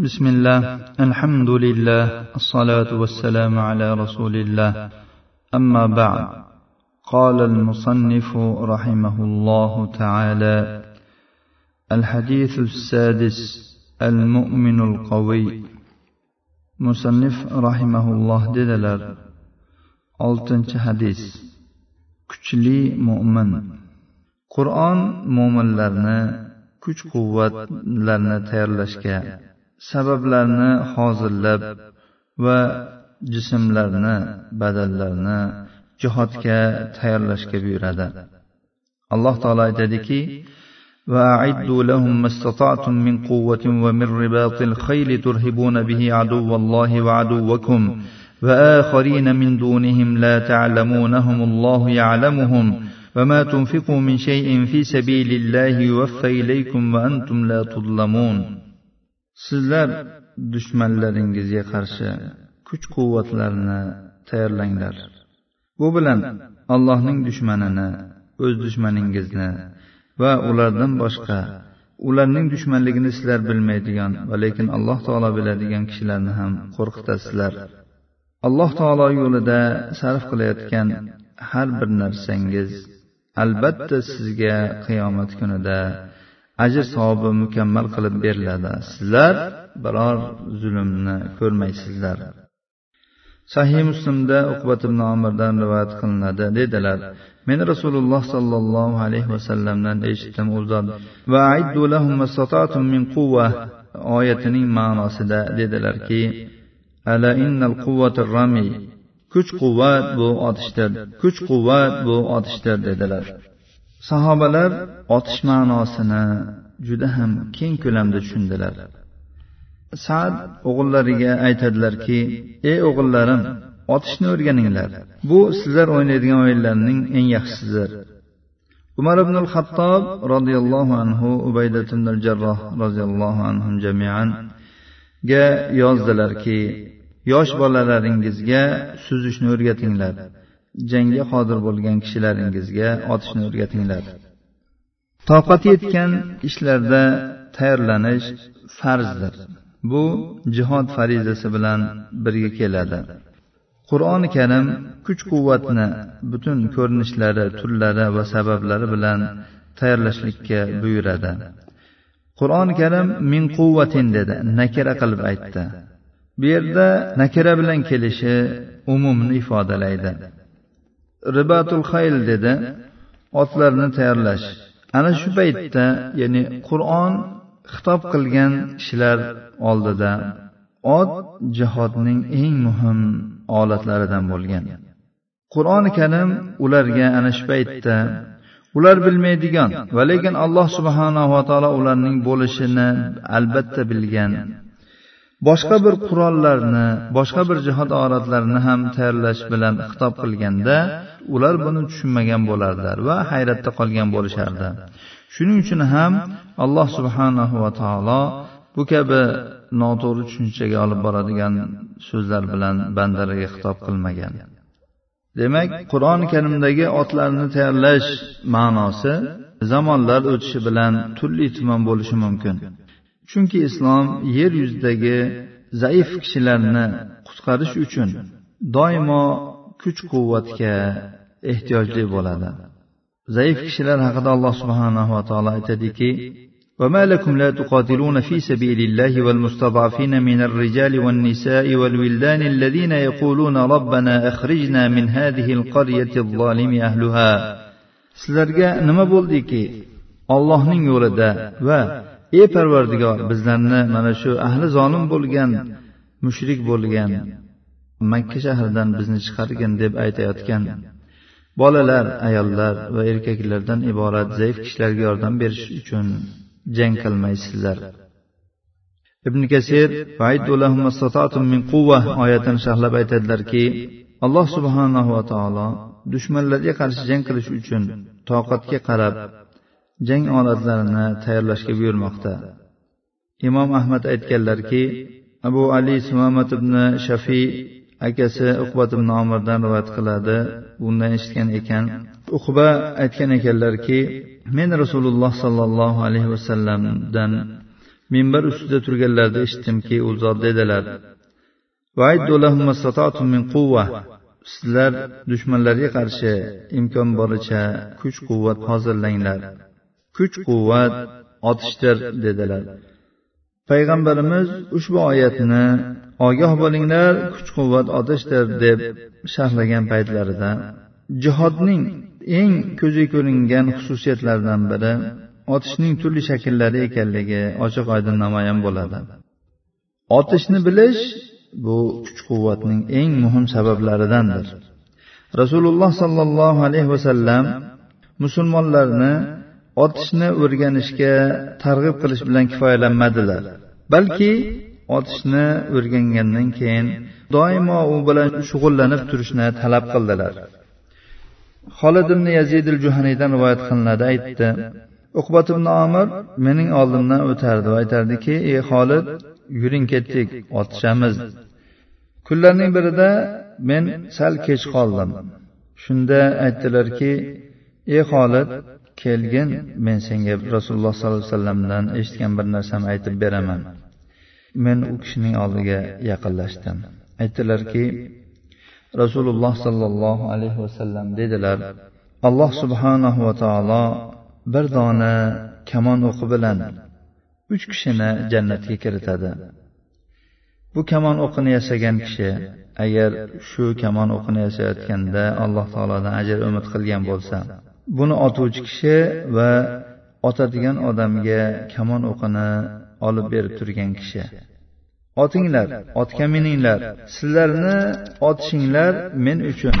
بسم الله الحمد لله الصلاة والسلام على رسول الله أما بعد قال المصنف رحمه الله تعالى الحديث السادس المؤمن القوي مصنف رحمه الله dedilar. Oltinchi hadis. Kuchli mo'min qur'on mo'minlarni kuch quvvatlarni tayyorlashga sabablarni hozirlab va jismlarni badallarni jihodga tayyorlashga buyuradi. Alloh taolo aytadiki وأعدوا لهم ما استطعتم من قوة ومن رباط الخيل ترهبون به عدو الله وعدوكم وآخرين من دونهم لا تعلمونهم الله يعلمهم وما تنفقوا من شيء في سبيل الله يوفى إليكم وأنتم لا تظلمون sizlar dushmanlaringizga qarshi kuch quvvatlarni tayyorlanglar. Bu bilan allohning dushmanini o'z dushmaningizni va ulardan boshqa ularning dushmanligini sizlar bilmaydigan va lekin alloh taolo biladigan kishilarni ham qo'rqitasizlar. Alloh taolo yo'lida sarf qilayotgan har bir narsangiz albatta sizga qiyomat kunida ajr savobi mukammal qilib beriladi. Sizlar biror zulmni ko'rmaysizlar. Sahih muslimda uqbat ibn omirdan rivoyat qilinadi dedilar. Men rasululloh sollallohu alayhi vasallamdan eshitdim u zot. Va aiddu lahum min quvva oyatining ma'nosida dedilarki ala innal quvvatir rami kuch quvvat bu otishdir kuch quvvat bu otishdir dedilar. Sahobalar otish ma'nosini juda ham keng ko'lamda tushundilar. Sad o'g'illariga aytadilarki ey o'g'illarim otishni o'rganinglar. Bu sizlar o'ynaydigan o'yinlarning eng yaxshisidir. Umar ibn al xattob roziyallohu anhu ubaydat ibn al jarroh roziyallohu anhu jamianga yozdilarki yosh bolalaringizga suzishni o'rgatinglar. Jangga qodir bo'lgan kishilaringizga otishni o'rgatinglar. toqati yetgan ishlarda tayyorlanish farzdir. Bu jihod farizasi bilan birga keladi. Qur'oni karim kuch quvvatni butun ko'rinishlari turlari va sabablari bilan tayyorlashlikka buyuradi. Qur'oni karim min quvvatin dedi nakira qilib aytdi. Bu yerda nakira bilan kelishi umumni ifodalaydi ribatul xayl dedi otlarni tayyorlash. Ana shu paytda ya'ni qur'on xitob qilgan kishilar oldida ot jihodning eng muhim olatlaridan bo'lgan. Qur'oni karim ularga ana shu paytda ular bilmaydigan va lekin alloh subhanava taolo ularning bo'lishini albatta bilgan. Boshqa bir qurollarni boshqa bir jihod oratlarini ham tayyorlash bilan xitob qilganda ular buni tushunmagan bo'lardilar va hayratda qolgan bo'lishardi. Shuning uchun ham alloh subhanahu va taolo bu kabi noto'g'ri tushunchaga olib boradigan so'zlar bilan bandalariga xitob qilmagan. Demak qur'oni karimdagi otlarni tayyorlash ma'nosi zamonlar o'tishi bilan turli tuman bo'lishi mumkin. chunki islom yer yuzidagi zaif kishilarni qutqarish uchun doimo kuch quvvatga ehtiyojli bo'ladi zaif kishilar haqida alloh subhanahu va taolo aytadiki وما لكم لا تقاتلون في سبيل الله والمستضعفين من الرجال والنساء والولدان الذين يقولون ربنا أخرجنا من هذه القرية الظالم أهلها sizlarga nima bo'ldiki ollohning yo'lida va ey parvardigor bizlarni mana shu ahli zolim bo'lgan mushrik bo'lgan makka shahridan bizni chiqargin deb aytayotgan bolalar ayollar va erkaklardan iborat zaif kishilarga yordam berish uchun jang qilmaysizlar. Ibn kasir min quvva oyatini sharhlab aytadilarki alloh subhanahu va taolo dushmanlarga qarshi jang qilish uchun toqatga qarab jang olatlarini tayyorlashga buyurmoqda. Imom ahmad aytganlarki abu ali sumamat ibn shafiy akasi uqbat ibn omirdan rivoyat qiladi undan eshitgan ekan. Uqba aytgan ekanlarki men rasululloh sollallohu alayhi vasallamdan minbar ustida turganlarida eshitdimki u zot dedilar sizlar dushmanlarga qarshi imkon boricha kuch quvvat hozirlanglar. Kuch quvvat otishdir dedilar. Payg'ambarimiz ushbu oyatni ogoh bo'linglar kuch quvvat otishdir deb sharhlagan paytlarida jihodning eng ko'zga ko'ringan xususiyatlaridan biri otishning turli shakllari ekanligi ochiq oydin namoyon bo'ladi. Otishni bilish bu kuch quvvatning eng muhim sabablaridandir. Rasululloh sollallohu alayhi vasallam musulmonlarni otishni o'rganishga targ'ib qilish bilan kifoyalanmadilar. Balki otishni o'rgangandan keyin doimo u bilan shug'ullanib turishni talab qildilar. Xolid ibn yazidil juhaniydan rivoyat qilinadi aytdi uqbat ibn omir mening oldimdan o'tardi va aytardiki ey xolid yuring ketdik otishamiz. Kunlarning birida men sal kech qoldim. Shunda aytdilarki ey xolid kelgin men senga rasululloh sollallohu alayhi vasallamdan eshitgan bir narsamni aytib beraman. Men u kishining oldiga yaqinlashdim. Aytdilarki rasululloh sollallohu alayhi vasallam dedilar alloh subhanahu va taolo bir dona kamon o'qi bilan uch kishini jannatga kiritadi. Bu kamon o'qini yasagan kishi agar shu kamon o'qini yasayotganda alloh taolodan ajr umid qilgan bo'lsa buni otuvchi kishi va otadigan odamga kamon o'qini olib berib turgan kishi. Otinglar otga mininglar sizlarni otishinglar men uchun.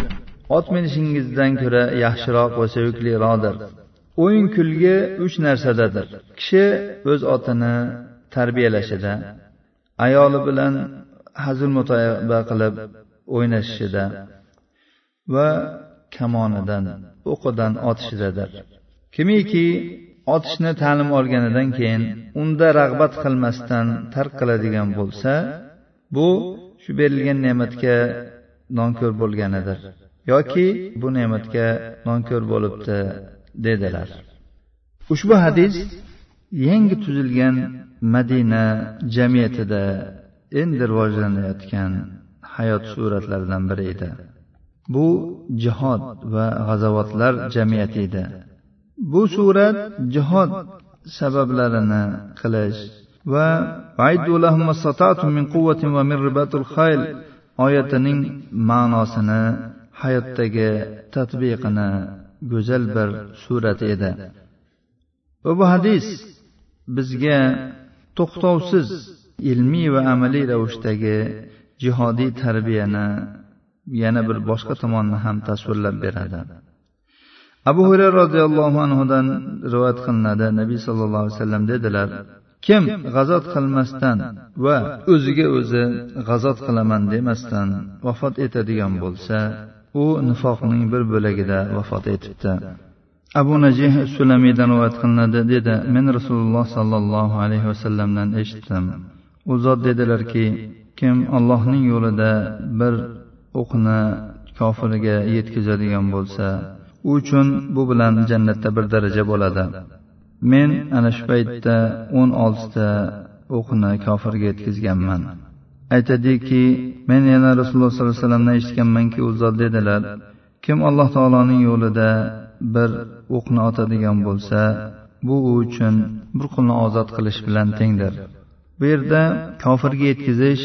Ot minishingizdan ko'ra yaxshiroq va sevikliroqdir o'yin kulgi uch narsadadir. Kishi o'z otini tarbiyalashida ayoli bilan hazil mutoyaba qilib o'ynashishida va kamonidan o'qidan otishidadir kimiki otishni ta'lim olganidan keyin unda rag'bat qilmasdan tark qiladigan bo'lsa bu shu berilgan ne'matga nonko'r bo'lganidir yoki bu ne'matga nonko'r bo'libdi dedilar. Ushbu hadis yangi tuzilgan madina jamiyatida endi rivojlanayotgan hayot suratlaridan biri edi. Bu jihod va g'azovatlar jamiyati edi. Bu surat jihod sabablarini qilish va oyatining ma'nosini hayotdagi tatbiqini go'zal bir surat edi. Va bu hadis bizga to'xtovsiz ilmiy va amaliy ravishdagi jihodiy tarbiyani yana bir boshqa tomonni ham tasvirlab beradi. Abu hurayra roziyallohu anhudan rivoyat qilinadi. Nabiy sollallohu alayhi vasallam dedilar kim g'azot qilmasdan va o'ziga o'zi g'azot qilaman demasdan vafot etadigan bo'lsa u nifoqning bir bo'lagida vafot etibdi. Abu najih sulamiydan rivoyat qilinadi dedi men rasululloh sollallohu alayhi vasallamdan eshitdim. U zot dedilarki kim allohning yo'lida bir o'qni kofiriga yetkazadigan bo'lsa u uchun bu bilan jannatda bir daraja bo'ladi. Men ana shu paytda o'n oltita o'qni kofirga yetkazganman. Aytadiki men yana rasululloh sollallohu alayhi vasallamdan eshitganmanki u zot dedilar kim alloh taoloning yo'lida bir o'qni otadigan bo'lsa bu u uchun bir qulni ozod qilish bilan tengdir. Bu yerda kofirga yetkazish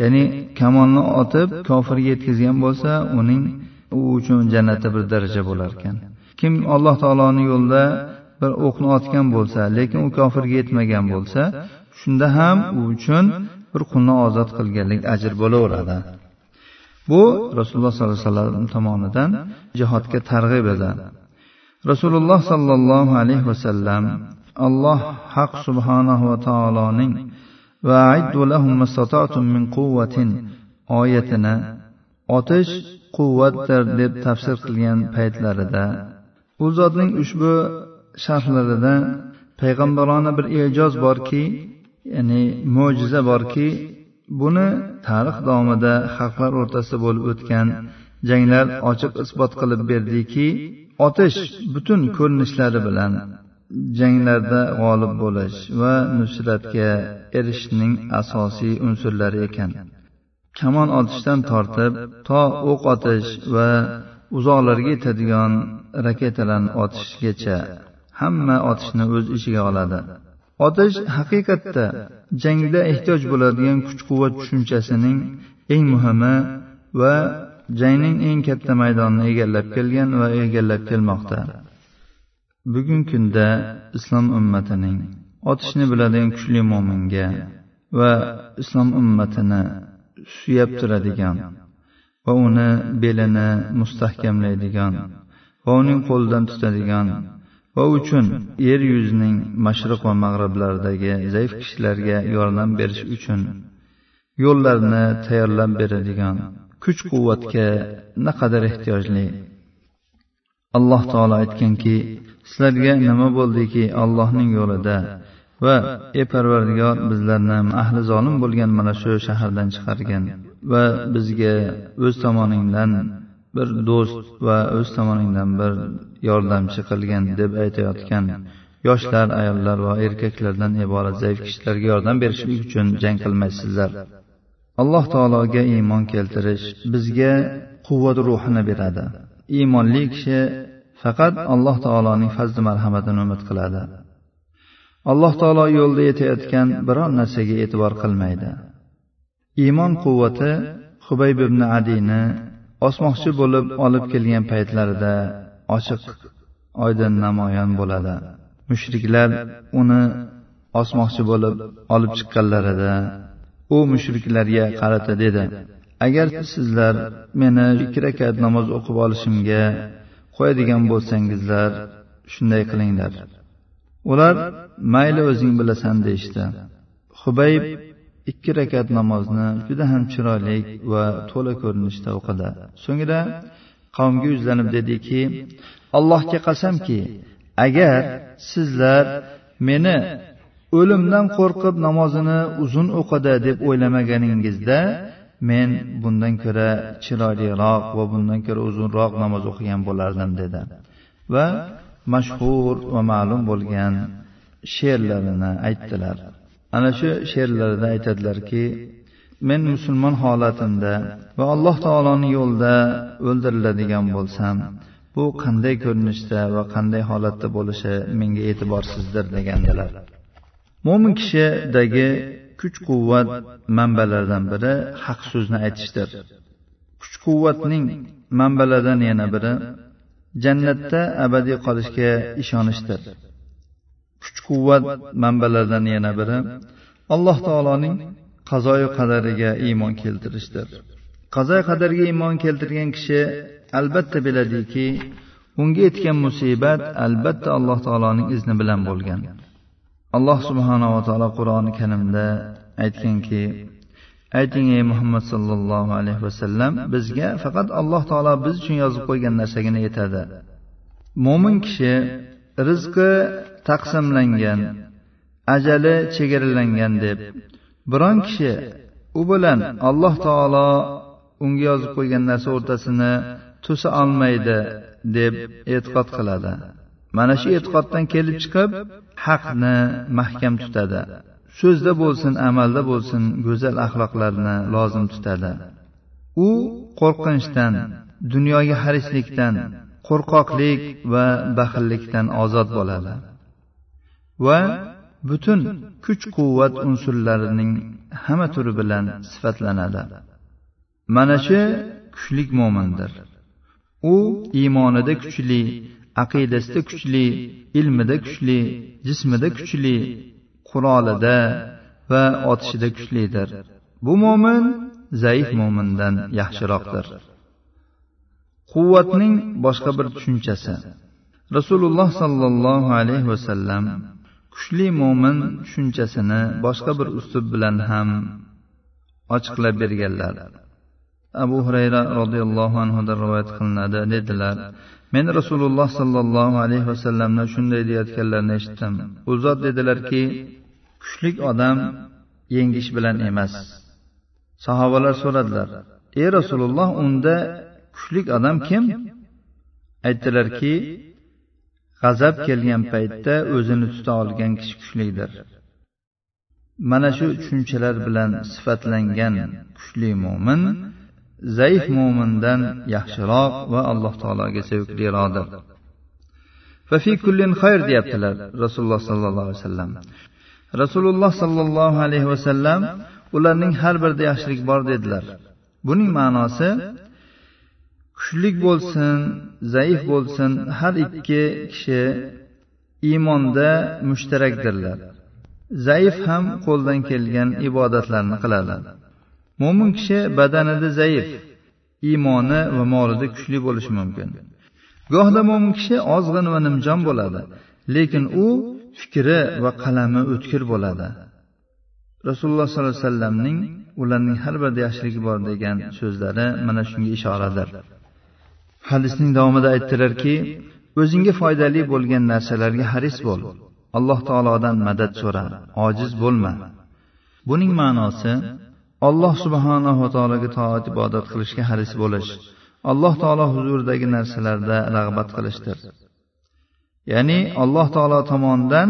ya'ni kamonni otib kofirga yetkazgan bo'lsa uning u uchun jannatda bir daraja bo'lar ekan. Kim alloh taoloning yo'lida bir o'qni otgan bo'lsa lekin u kofirga yetmagan bo'lsa shunda ham u uchun bir qulni ozod qilganlik ajr bo'laveradi. Bu rasululloh sollallohu alayhi vasallam tomonidan jihodga targ'ib edi. Rasululloh sollallohu alayhi vasallam alloh haq subhanahu va taoloning oyatini otish quvvatdir deb tafsir qilgan paytlarida u zotning ushbu sharhlarida payg'ambarona bir e'joz borki ya'ni mo'jiza borki buni tarix davomida xalqlar o'rtasida bo'lib o'tgan janglar ochiq isbot qilib berdiki otish butun ko'rinishlari bilan janglarda g'olib bo'lish va nusratga erishishning asosiy unsurlari ekan. Kamon otishdan tortib to o'q otish va uzoqlarga yetadigan raketalarni otishgacha hamma otishni o'z ichiga oladi. Otish haqiqatda jangda ehtiyoj bo'ladigan kuch quvvat tushunchasining eng muhimi va jangning eng katta maydonini egallab kelgan va egallab kelmoqda. Bugungi kunda islom ummatining otishni biladigan kuchli mo'minga va islom ummatini suyab turadigan va uni belini mustahkamlaydigan va uning qo'lidan tutadigan va uchun yer yuzining mashriq va mag'riblaridagi zaif kishilarga yordam berish uchun yo'llarni tayyorlab beradigan kuch quvvatga naqadar ehtiyojli. Alloh taolo aytganki sizlarga nima bo'ldiki allohning yo'lida? Va ey parvardigor bizlarni ahli zolim bo'lgan mana shu shahardan chiqargin. Va bizga o'z tomoningdan bir do'st va o'z tomoningdan bir yordamchi qilgin deb aytayotgan yoshlar ayollar va erkaklardan iborat zaif kishilarga yordam berishlik uchun jang qilmaysizlar. Alloh taologa iymon keltirish bizga quvvat ruhini beradi. Iymonli kishi faqat alloh taoloning fazli marhamatini umid qiladi. Alloh taolo yo'lda yetayotgan biror narsaga e'tibor qilmaydi. Iymon quvvati hubayb ibn adiyni osmoqchi bo'lib olib kelgan paytlarida ochiq oydin namoyon bo'ladi. Mushriklar uni osmoqchi bo'lib olib chiqqanlarida u mushriklarga qarata dedi agar sizlar meni ikki rakat namoz o'qib olishimga qo'yadigan bo'lsangizlar shunday qilinglar. Ular mayli o'zing bilasan deyishdi. Hubayb ikki rakat namozni juda ham chiroyli va to'la ko'rinishda o'qidi. So'ngra qavmga yuzlanib dediki allohga qasamki agar sizlar meni o'limdan qo'rqib namozini uzun o'qidi deb o'ylamaganingizda men bundan ko'ra chiroyliroq va bundan ko'ra uzunroq namoz o'qigan bo'lardim dedi. Va mashhur va ma'lum bo'lgan she'rlarini aytdilar. Ana shu she'rlarida aytadilarki men musulmon holatimda va alloh taoloning yo'lida o'ldiriladigan bo'lsam bu qanday ko'rinishda va qanday holatda bo'lishi menga e'tiborsizdir degandilar. Mo'min kishidagi kuch quvvat manbalaridan biri haq so'zni aytishdir. Kuch quvvatning manbalaridan yana biri jannatda abadiy qolishga ishonishdir. Kuch quvvat manbalaridan yana biri alloh taoloning qazoyi qadariga iymon keltirishdir. Qazoyi qadarga iymon keltirgan kishi albatta biladiki unga yetgan musibat albatta alloh taoloning izni bilan bo'lgan. Alloh subhanava taolo qur'oni karimda aytganki ayting ey muhammad sollallohu alayhi vasallam bizga faqat alloh taolo biz uchun yozib qo'ygan narsagina yetadi. Mo'min kishi rizqi taqsimlangan ajali chegaralangan deb biron kishi u bilan alloh taolo unga yozib qo'ygan narsa o'rtasini to'sa olmaydi deb e'tiqod qiladi. Mana shu e'tiqoddan kelib chiqib haqni mahkam tutadi. So'zda bo'lsin amalda bo'lsin go'zal axloqlarni lozim tutadi. U qo'rqinchdan dunyoga harislikdan qo'rqoqlik va baxillikdan ozod bo'ladi. Va butun kuch quvvat unsurlarining hamma turi bilan sifatlanadi. Mana shu kuchlik mo'mindir. U iymonida kuchli aqidasida kuchli ilmida kuchli jismida kuchli qurolida va otishida kuchlidir. Bu mo'min zaif mo'mindan yaxshiroqdir. Quvvatning boshqa bir tushunchasi. Rasululloh sollallohu alayhi vasallam kuchli mo'min tushunchasini boshqa bir uslub bilan ham ochiqlab berganlar. Abu hurayra roziyallohu anhudan rivoyat qilinadi dedilar. Men rasululloh sollallohu alayhi vasallamni shunday deyayotganlarini eshitdim. U zot dedilarki kuchlik odam yengish bilan emas. Sahobalar so'radilar ey rasululloh unda kuchlik odam kim? Aytdilarki g'azab kelgan paytda o'zini tuta olgan kishi kuchlidir. Mana shu tushunchalar bilan sifatlangan kuchli mo'min zaif mo'mindan yaxshiroq va alloh taologa sevikliroqdir fafi kullin xayr deyaptilar rasululloh sollallohu alayhi vasallam rasululloh sollallohu alayhi vasallam ularning har birida yaxshilik bor dedilar. Buning ma'nosi kuchlik bo'lsin zaif bo'lsin har ikki kishi iymonda mushtarakdirlar. Zaif ham qo'ldan kelgan ibodatlarni qiladi mo'min kishi badanida zaif iymoni va molida kuchli bo'lishi mumkin. Gohida mo'min kishi ozg'in va nimjon bo'ladi lekin u fikri va qalami o'tkir bo'ladi. Rasululloh sollallohu alayhi vasallamning ularning har birida yaxshiligi bor degan so'zlari mana shunga ishoradir. Hadisning davomida aytdilarki o'zingga foydali bo'lgan narsalarga haris bo'l. Alloh taolodan madad so'ra ojiz bo'lma. Buning ma'nosi alloh subhanava taologa toat ibodat qilishga haris bo'lish alloh taolo huzuridagi narsalarda rag'bat qilishdir. Ya'ni alloh taolo tomonidan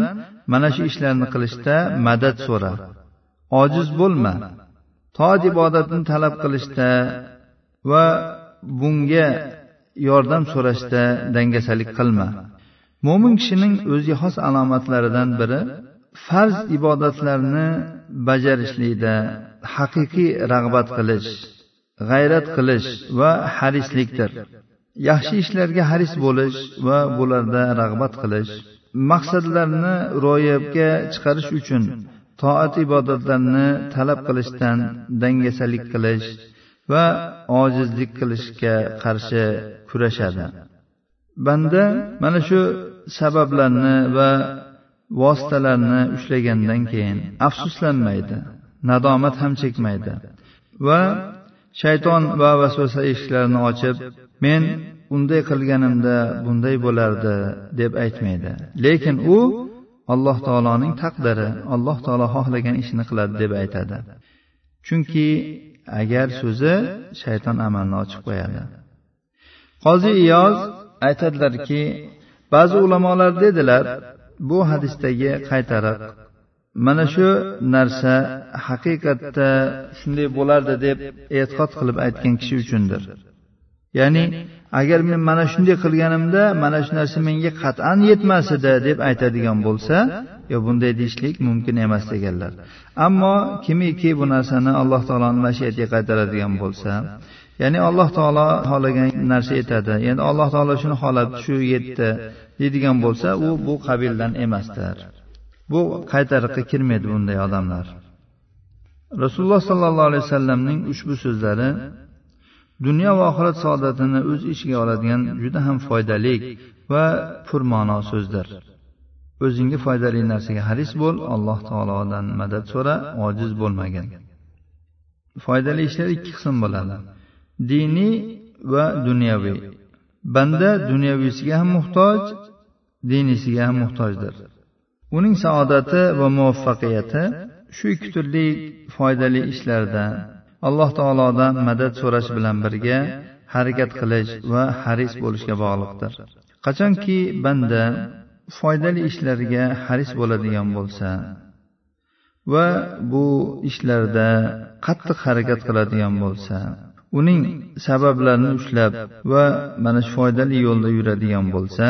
mana shu ishlarni qilishda madad so'ra. Ojiz bo'lma. Toat ibodatni talab qilishda va bunga yordam so'rashda dangasalik qilma. Mo'min kishining o'ziga xos alomatlaridan biri farz ibodatlarni bajarishlikda haqiqiy rag'bat qilish g'ayrat qilish va harislikdir. Yaxshi ishlarga haris bo'lish va bularda rag'bat qilish maqsadlarni ro'yobga chiqarish uchun toat ibodatlarni talab qilishdan dangasalik qilish va ojizlik qilishga qarshi kurashadi. Banda mana shu sabablarni va vositalarni ushlagandan keyin afsuslanmaydi nadomat ham chekmaydi va shayton va vasvasa eshiklarini ochib men unday qilganimda bunday bo'lardi deb aytmaydi. Lekin u alloh taoloning taqdiri alloh taolo xohlagan ishini qiladi deb aytadi. Chunki agar so'zi shayton amalni ochib qo'yadi. Qozi iyoz aytadilarki ba'zi ulamolar dedilar bu hadisdagi qaytariq. Mana shu narsa haqiqatda shunday bo'lardi deb e'tiqod qilib aytgan kishi uchundir. Ya'ni agar men mana shunday qilganimda mana shu narsa menga qat'an yetmas edi deb aytadigan bo'lsa yo bunday deyishlik mumkin emas deganlar. Ammo kimiki bu narsani alloh taoloni mashiatiga qaytaradigan bo'lsa ya'ni alloh taolo xohlagan narsa yetadi. Endi alloh taolo shuni xohlab shu yetdi deydigan bo'lsa u bu qabildan emasdir. Bu qaytariqqa kirmaydi bunday odamlar? Rasululloh sollallohu alayhi vasallamning ushbu so'zlari dunyo va oxirat saodatini o'z ichiga oladigan juda ham foydali va purma'no so'zdir. O'zingga foydali narsaga haris bo'l alloh taolodan madad so'ra ojiz bo'lmagin. Foydali ishlar ikki qism bo'ladi. Diniy va dunyoviy banda dunyoviysiga ham muhtoj diniysiga ham muhtojdir. Uning saodati va muvaffaqiyati shu ikki turli foydali ishlarda alloh taolodan madad so'rash bilan birga harakat qilish va haris bo'lishga bog'liqdir. Qachonki banda foydali ishlarga haris bo'ladigan bo'lsa va bu ishlarda qattiq harakat qiladigan bo'lsa uning sabablarini ushlab va mana shu foydali yo'lda yuradigan bo'lsa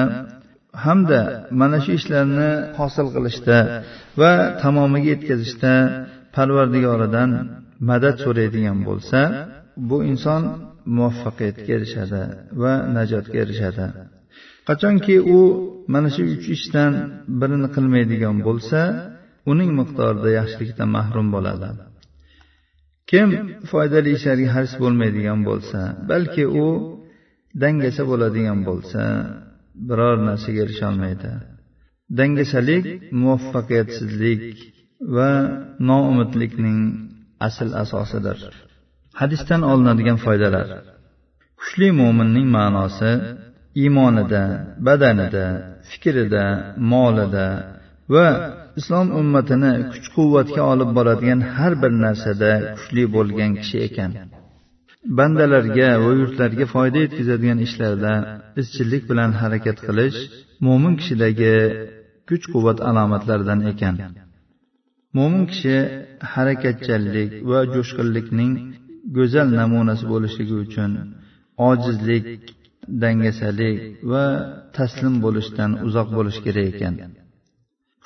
hamda mana shu ishlarni hosil qilishda va tamomiga yetkazishda parvardigoridan madad so'raydigan bo'lsa bu inson muvaffaqiyatga erishadi va najotga erishadi. Qachonki u mana shu uch ishdan birini qilmaydigan bo'lsa uning miqdorida yaxshilikdan mahrum bo'ladi. Kim foydali ishlarga haris bo'lmaydigan bo'lsa balki u dangasa bo'ladigan bo'lsa biror narsaga erisholmaydi. Dangasalik muvaffaqiyatsizlik va noumidlikning asl asosidir. Hadisdan olinadigan foydalar. Kuchli mo'minning ma'nosi iymonida badanida fikrida molida va islom ummatini kuch quvvatga olib boradigan har bir narsada kuchli bo'lgan kishi ekan. Bandalarga va yurtlarga foyda yetkazadigan ishlarda izchillik bilan harakat qilish mo'min kishidagi kuch quvvat alomatlaridan ekan. Mo'min kishi harakatchanlik va jo'shqinlikning go'zal namunasi bo'lishligi uchun ojizlik dangasalik va taslim bo'lishdan uzoq bo'lish kerak ekan.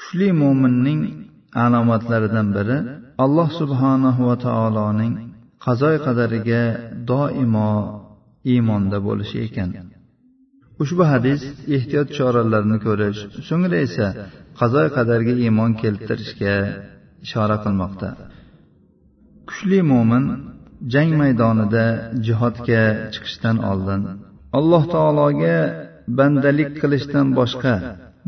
Kuchli mo'minning alomatlaridan biri alloh subhanahu va taoloning qazoy qadariga doimo iymonda bo'lishi ekan. Ushbu hadis ehtiyot choralarini ko'rish so'ngra esa qazoy qadarga iymon keltirishga ishora qilmoqda. Kuchli mo'min jang maydonida jihodga chiqishdan oldin alloh taologa bandalik qilishdan boshqa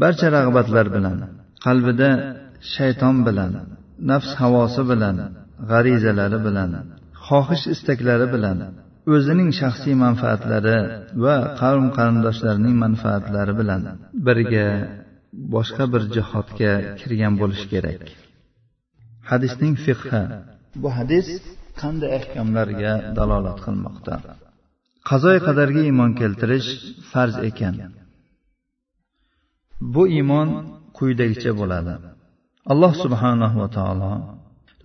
barcha rag'batlar bilan qalbida shayton bilan nafs havosi bilan g'arizalari bilan xohish istaklari bilan o'zining shaxsiy manfaatlari va qavm qarindoshlarining manfaatlari bilan birga boshqa bir jihodga kirgan bo'lishi kerak. Hadisning fiqhi. Bu hadis qanday ahkomlarga dalolat qilmoqda? Qazoy qadarga iymon keltirish farz ekan. Bu iymon quyidagicha bo'ladi. Alloh subhanahu va taolo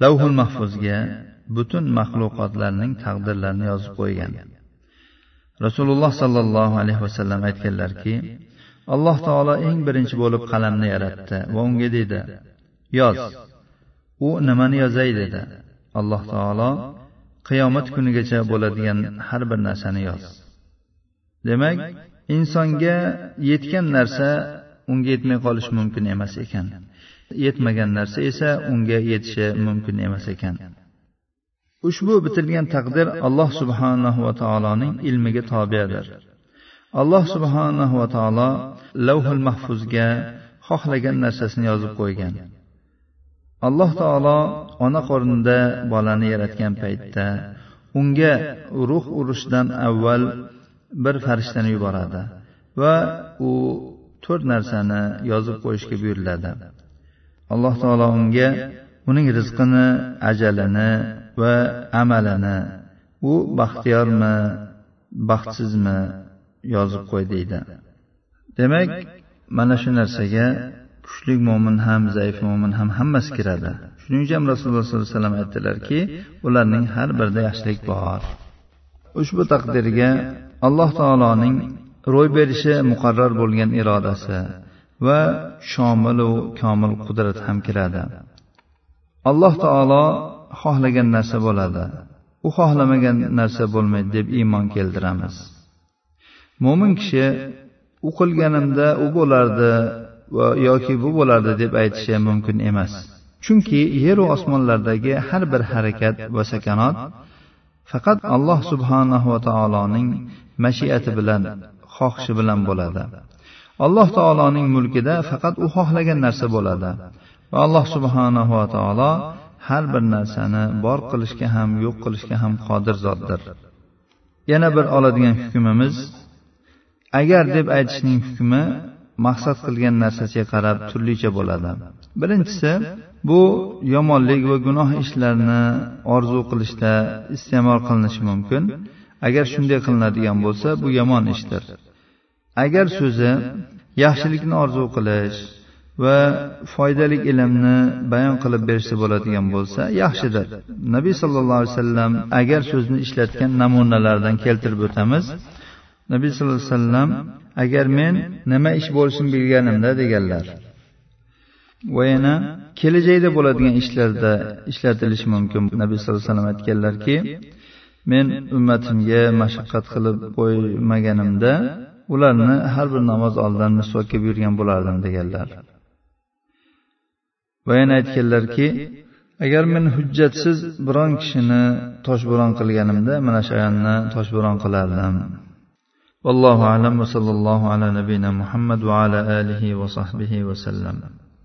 lavhul mahfuzga butun maxluqotlarning taqdirlarini yozib qo'ygan. Rasululloh sollallohu alayhi vasallam aytganlarki alloh taolo eng birinchi bo'lib qalamni yaratdi va unga dedi yoz u nimani yozay? dedi. Alloh taolo qiyomat kunigacha bo'ladigan har bir narsani yoz. Demak insonga yetgan narsa unga yetmay qolishi mumkin emas ekan. Yetmagan narsa esa unga yetishi mumkin emas ekan. Ushbu bitilgan taqdir alloh subhanahu va taoloning ilmiga tobedir alloh subhanahu va taolo lavhul mahfuzga xohlagan narsasini yozib qo'ygan. Alloh taolo ona qornida bolani yaratgan paytda unga ruh urishdan avval bir farishtani yuboradi va u to'rt narsani yozib qo'yishga buyuriladi. Alloh taolo unga uning rizqini ajalini va amalini u baxtiyormi baxtsizmi yozib qo'y deydi. Demak mana shu narsaga kuchli mo'min ham zaif mo'min ham hammasi kiradi. Shuning uchun ham rasululloh sollallohu alayhi vasallam aytdilarki ularning har birida yaxshilik bor. Ushbu taqdirga alloh taoloning ro'y berishi muqarrar bo'lgan irodasi va shomilu komil qudrat ham kiradi. Alloh taolo xohlagan narsa bo'ladi. U xohlamagan narsa bo'lmaydi deb iymon keltiramiz. Mo'min kishi u qilganimda u bo'lardi va yoki bu bo'lardi deb aytishi mumkin emas. Chunki yeru osmonlardagi har bir harakat va sakanot faqat alloh subhanahu va taoloning mashiati bilan xohishi bilan bo'ladi. Alloh taoloning mulkida faqat u xohlagan narsa bo'ladi va alloh subhanahu va taolo har bir narsani bor qilishga ham yo'q qilishga ham qodir zotdir. Yana bir oladigan hukmimiz agar deb aytishning hukmi maqsad qilgan narsasiga qarab turlicha bo'ladi. Birinchisi bu yomonlik va gunoh ishlarni orzu qilishda iste'mol qilinishi mumkin. Agar shunday qilinadigan bo'lsa bu yomon ishdir. Agar so'zi yaxshilikni orzu qilish va foydali ilmni bayon qilib berishsa bo'ladigan bo'lsa yaxshidir. Nabiy sollallohu alayhi vasallam agar so'zni ishlatgan namunalardan keltirib o'tamiz. Nabiy sallallohu alayhi vasallam agar men nima ish bo'lishini bilganimda deganlar. Va yana kelajakda bo'ladigan ishlarda ishlatilishi mumkin nabiy sallallohu alayhi vasallam aytganlarki men ummatimga mashaqqat qilib qo'ymaganimda ularni har bir namoz oldidan misvok kelib yurgan bo'lardim deganlar. Va yana aytganlarki agar men hujjatsiz biron kishini toshbo'ron qilganimda mana shu ayolni toshbo'ron qilardim. Vallohu alam va sallallohu ala nabiyina muhammad va ala alihi va sahbihi vasallam